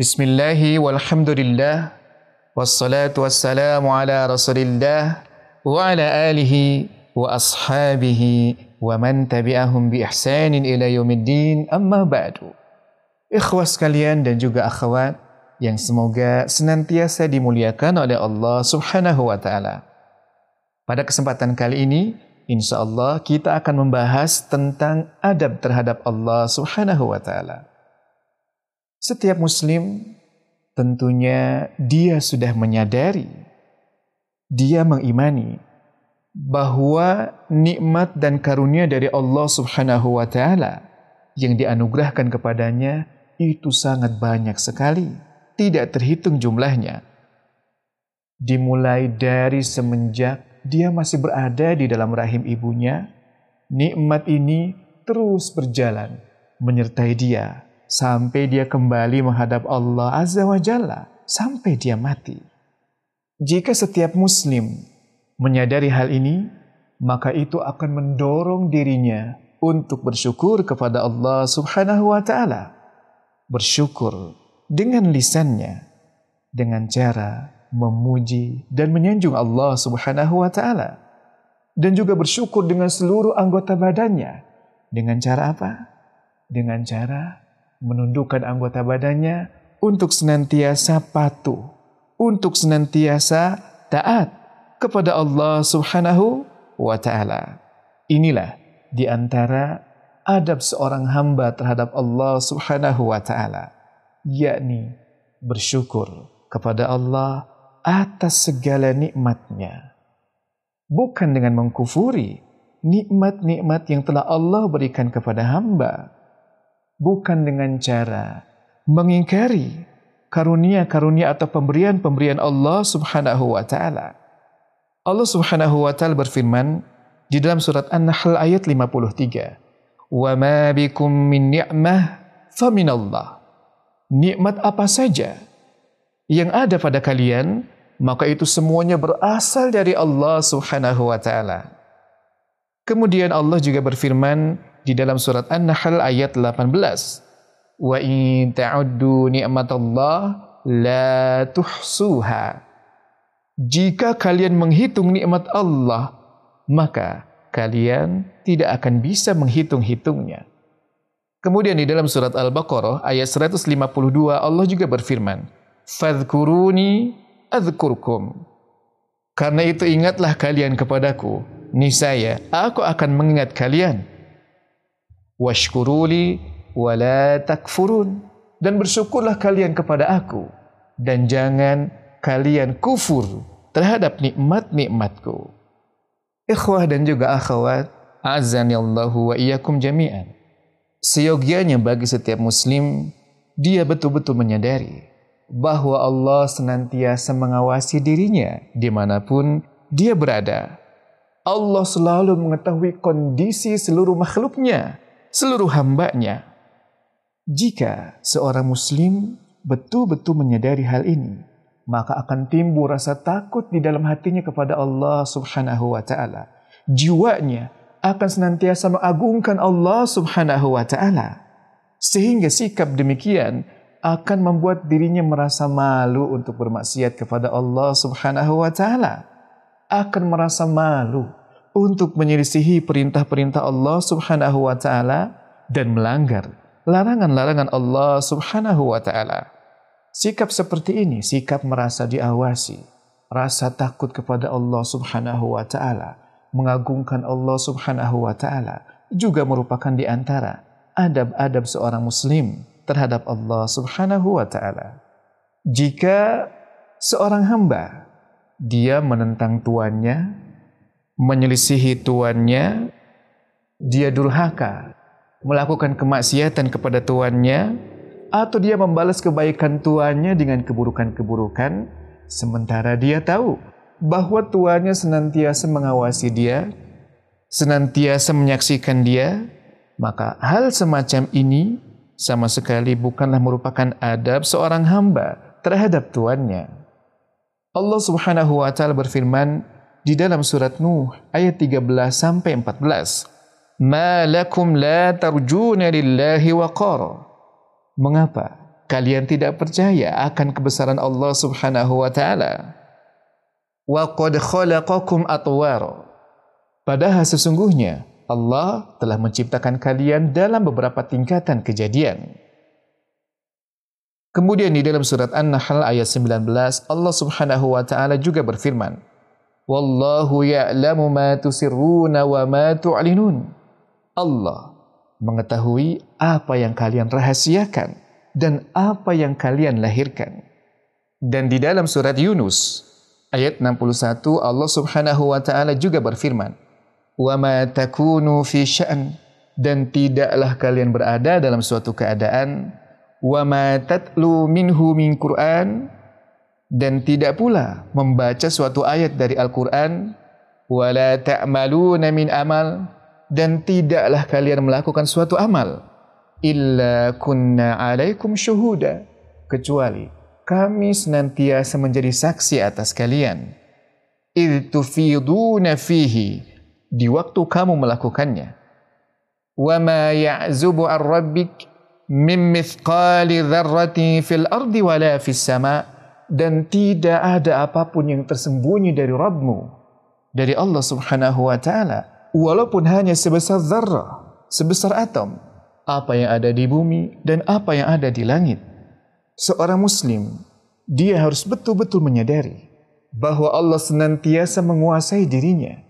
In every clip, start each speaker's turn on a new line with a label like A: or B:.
A: Bismillahi walhamdulillah Wassalatu wassalamu ala rasulillah Wa ala alihi wa tabi'ahum bi ihsanin ila yaumiddin Amma ba'du. Ikhwas sekalian dan juga akhwat Yang semoga senantiasa dimuliakan oleh Allah subhanahu wa ta'ala. Pada kesempatan kali ini Insya Allah kita akan membahas tentang adab terhadap Allah subhanahu wa ta'ala Setiap muslim tentunya dia sudah menyadari, dia mengimani bahwa nikmat dan karunia dari Allah Subhanahu wa taala yang dianugerahkan kepadanya itu sangat banyak sekali, tidak terhitung jumlahnya. Dimulai dari semenjak dia masih berada di dalam rahim ibunya, nikmat ini terus berjalan menyertai dia sampai dia kembali menghadap Allah Azza wa Jalla sampai dia mati. Jika setiap muslim menyadari hal ini, maka itu akan mendorong dirinya untuk bersyukur kepada Allah Subhanahu wa taala. Bersyukur dengan lisannya dengan cara memuji dan menyanjung Allah Subhanahu wa taala dan juga bersyukur dengan seluruh anggota badannya dengan cara apa? Dengan cara menundukkan anggota badannya untuk senantiasa patuh, untuk senantiasa taat kepada Allah Subhanahu wa taala. Inilah di antara adab seorang hamba terhadap Allah Subhanahu wa taala, yakni bersyukur kepada Allah atas segala nikmatnya. Bukan dengan mengkufuri nikmat-nikmat yang telah Allah berikan kepada hamba, bukan dengan cara mengingkari karunia-karunia atau pemberian-pemberian Allah Subhanahu wa taala. Allah Subhanahu wa taala berfirman di dalam surat An-Nahl ayat 53. "Wa ma bikum min ni'mah faminallah." Nikmat apa saja yang ada pada kalian, maka itu semuanya berasal dari Allah Subhanahu wa taala. Kemudian Allah juga berfirman di dalam surat An-Nahl ayat 18. Wa in ta'uddu ni'matallah la tuhsuha. Jika kalian menghitung nikmat Allah, maka kalian tidak akan bisa menghitung-hitungnya. Kemudian di dalam surat Al-Baqarah ayat 152 Allah juga berfirman, "Fadhkuruni adzkurkum." Karena itu ingatlah kalian kepadaku, niscaya aku akan mengingat kalian washkuruli wala takfurun dan bersyukurlah kalian kepada aku dan jangan kalian kufur terhadap nikmat-nikmatku. Ikhwah dan juga akhwat, azani Allahu wa iyyakum jami'an. Seyogianya bagi setiap muslim, dia betul-betul menyadari bahwa Allah senantiasa mengawasi dirinya di mana pun dia berada. Allah selalu mengetahui kondisi seluruh makhluknya seluruh hambanya. Jika seorang muslim betul-betul menyadari hal ini, maka akan timbul rasa takut di dalam hatinya kepada Allah Subhanahu wa taala. Jiwanya akan senantiasa mengagungkan Allah Subhanahu wa taala. Sehingga sikap demikian akan membuat dirinya merasa malu untuk bermaksiat kepada Allah Subhanahu wa taala. Akan merasa malu untuk menyelisihi perintah-perintah Allah Subhanahu wa taala dan melanggar larangan-larangan Allah Subhanahu wa taala. Sikap seperti ini, sikap merasa diawasi, rasa takut kepada Allah Subhanahu wa taala, mengagungkan Allah Subhanahu wa taala juga merupakan di antara adab-adab seorang muslim terhadap Allah Subhanahu wa taala. Jika seorang hamba dia menentang tuannya, menyelisihi tuannya, dia durhaka, melakukan kemaksiatan kepada tuannya, atau dia membalas kebaikan tuannya dengan keburukan-keburukan, sementara dia tahu bahwa tuannya senantiasa mengawasi dia, senantiasa menyaksikan dia, maka hal semacam ini sama sekali bukanlah merupakan adab seorang hamba terhadap tuannya. Allah Subhanahu wa taala berfirman, di dalam surat Nuh ayat 13 sampai 14. Ma lakum la tarjuna lillahi waqara. Mengapa kalian tidak percaya akan kebesaran Allah Subhanahu wa taala? Wa qad khalaqakum. Padahal sesungguhnya Allah telah menciptakan kalian dalam beberapa tingkatan kejadian. Kemudian di dalam surat An-Nahl ayat 19 Allah Subhanahu wa taala juga berfirman, "Wallahu ya'lamu ma tusirruna wa ma tu'linun." Allah mengetahui apa yang kalian rahasiakan dan apa yang kalian lahirkan. Dan di dalam surat Yunus ayat 61 Allah Subhanahu wa taala juga berfirman, "Wa ma takunu fi sya'n" dan tidaklah kalian berada dalam suatu keadaan wa ma tatlu minhu min Qur'an dan tidak pula membaca suatu ayat dari Al-Qur'an wala ta'maluna min amal dan tidaklah kalian melakukan suatu amal illa kunna alaikum syuhuda kecuali kami senantiasa menjadi saksi atas kalian. Id tufiduna fihi di waktu kamu melakukannya. Wa ma ya'zubu ar-rabbik mim mithqali dzarrati fil ardi wala fis sama dan tidak ada apa pun yang tersembunyi dari Rabbmu dari Allah Subhanahu wa taala walaupun hanya sebesar zarrah sebesar atom apa yang ada di bumi dan apa yang ada di langit. Seorang muslim dia harus betul-betul menyadari bahwa Allah senantiasa menguasai dirinya.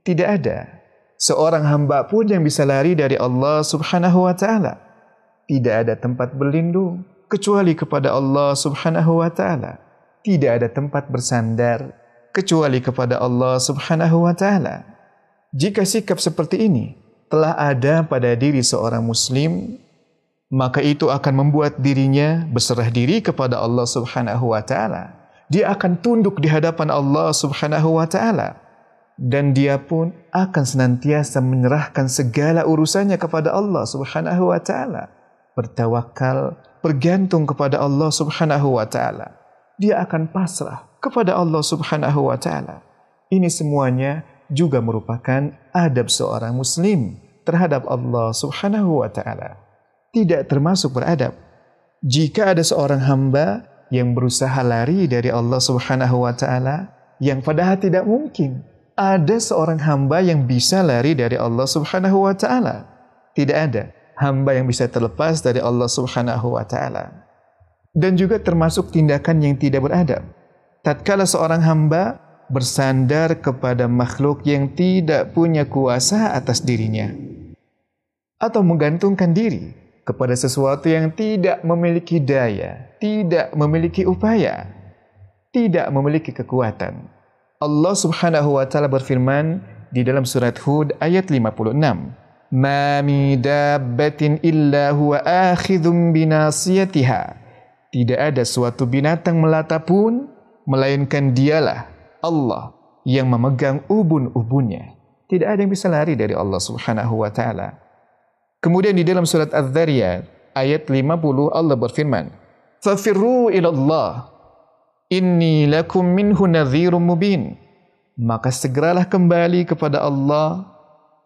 A: Tidak ada seorang hamba pun yang bisa lari dari Allah Subhanahu wa taala. Tidak ada tempat berlindung kecuali kepada Allah Subhanahu wa taala. Tidak ada tempat bersandar kecuali kepada Allah Subhanahu wa taala. Jika sikap seperti ini telah ada pada diri seorang muslim, maka itu akan membuat dirinya berserah diri kepada Allah Subhanahu wa taala. Dia akan tunduk di hadapan Allah Subhanahu wa taala dan dia pun akan senantiasa menyerahkan segala urusannya kepada Allah Subhanahu wa taala bertawakal, bergantung kepada Allah Subhanahu wa taala. Dia akan pasrah kepada Allah Subhanahu wa taala. Ini semuanya juga merupakan adab seorang muslim terhadap Allah Subhanahu wa taala. Tidak termasuk beradab jika ada seorang hamba yang berusaha lari dari Allah Subhanahu wa taala yang padahal tidak mungkin ada seorang hamba yang bisa lari dari Allah Subhanahu wa taala. Tidak ada hamba yang bisa terlepas dari Allah Subhanahu wa taala. Dan juga termasuk tindakan yang tidak beradab. Tatkala seorang hamba bersandar kepada makhluk yang tidak punya kuasa atas dirinya atau menggantungkan diri kepada sesuatu yang tidak memiliki daya, tidak memiliki upaya, tidak memiliki kekuatan. Allah Subhanahu wa taala berfirman di dalam surat Hud ayat 56 ma mi dabbatin illa huwa akhidhum binasiyatiha. Tidak ada suatu binatang melata pun melainkan dialah Allah yang memegang ubun-ubunnya. Tidak ada yang bisa lari dari Allah Subhanahu wa taala. Kemudian di dalam surat Az-Zariyat ayat 50 Allah berfirman, "Fafirru ila Allah, inni lakum minhu nadhirum mubin." Maka segeralah kembali kepada Allah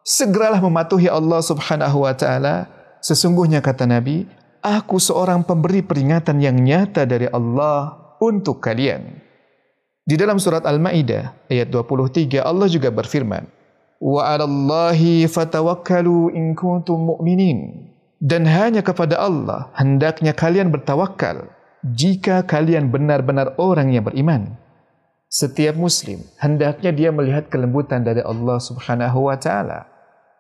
A: segeralah mematuhi Allah Subhanahu wa taala. Sesungguhnya kata Nabi, aku seorang pemberi peringatan yang nyata dari Allah untuk kalian. Di dalam surat Al-Maidah ayat 23 Allah juga berfirman, "Wa 'alallahi fatawakkalu in kuntum mu'minin." Dan hanya kepada Allah hendaknya kalian bertawakal jika kalian benar-benar orang yang beriman. Setiap muslim hendaknya dia melihat kelembutan dari Allah Subhanahu wa taala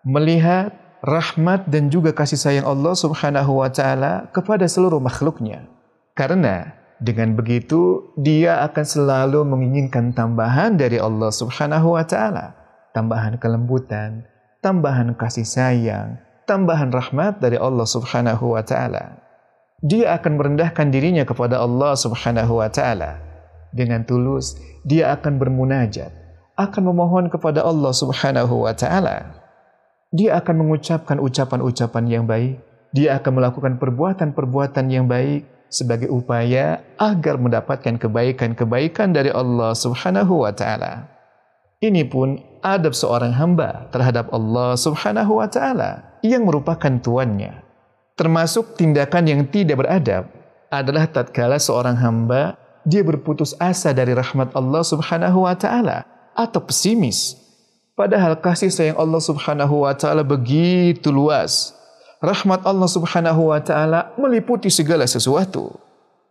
A: melihat rahmat dan juga kasih sayang Allah Subhanahu wa taala kepada seluruh makhluknya. Karena dengan begitu dia akan selalu menginginkan tambahan dari Allah Subhanahu wa taala, tambahan kelembutan, tambahan kasih sayang, tambahan rahmat dari Allah Subhanahu wa taala. Dia akan merendahkan dirinya kepada Allah Subhanahu wa taala. Dengan tulus dia akan bermunajat, akan memohon kepada Allah Subhanahu wa taala dia akan mengucapkan ucapan-ucapan yang baik. Dia akan melakukan perbuatan-perbuatan yang baik sebagai upaya agar mendapatkan kebaikan-kebaikan dari Allah Subhanahu wa taala. Ini pun adab seorang hamba terhadap Allah Subhanahu wa taala yang merupakan tuannya. Termasuk tindakan yang tidak beradab adalah tatkala seorang hamba dia berputus asa dari rahmat Allah Subhanahu wa taala atau pesimis. Padahal kasih sayang Allah Subhanahu wa taala begitu luas. Rahmat Allah Subhanahu wa taala meliputi segala sesuatu.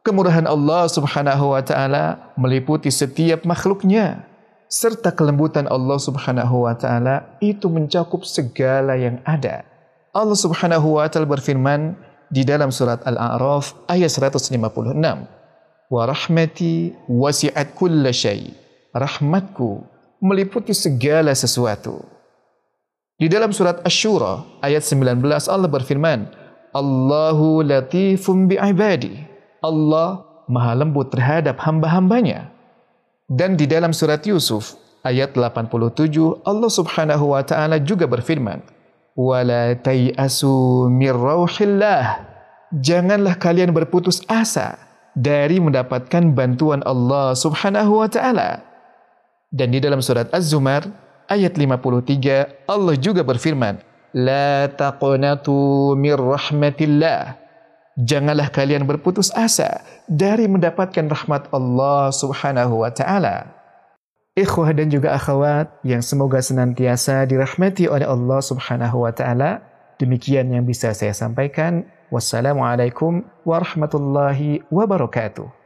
A: Kemurahan Allah Subhanahu wa taala meliputi setiap makhluknya serta kelembutan Allah Subhanahu wa taala itu mencakup segala yang ada. Allah Subhanahu wa taala berfirman di dalam surat Al-A'raf ayat 156. Wa rahmati wasi'at kulla syai. Rahmatku meliputi segala sesuatu. Di dalam surat Asy-Syura ayat 19 Allah berfirman, Allahu latifum bi'ibadi. Allah maha lembut terhadap hamba-hambanya. Dan di dalam surat Yusuf ayat 87 Allah Subhanahu wa taala juga berfirman, "Wala tayasu mir rauhillah." Janganlah kalian berputus asa dari mendapatkan bantuan Allah Subhanahu wa taala. Dan di dalam surat Az-Zumar ayat 53 Allah juga berfirman, "La taqnatu mir rahmatillah." janganlah kalian berputus asa dari mendapatkan rahmat Allah Subhanahu wa taala. Ikhwah dan juga akhwat yang semoga senantiasa dirahmati oleh Allah Subhanahu wa taala. Demikian yang bisa saya sampaikan. Wassalamualaikum warahmatullahi wabarakatuh.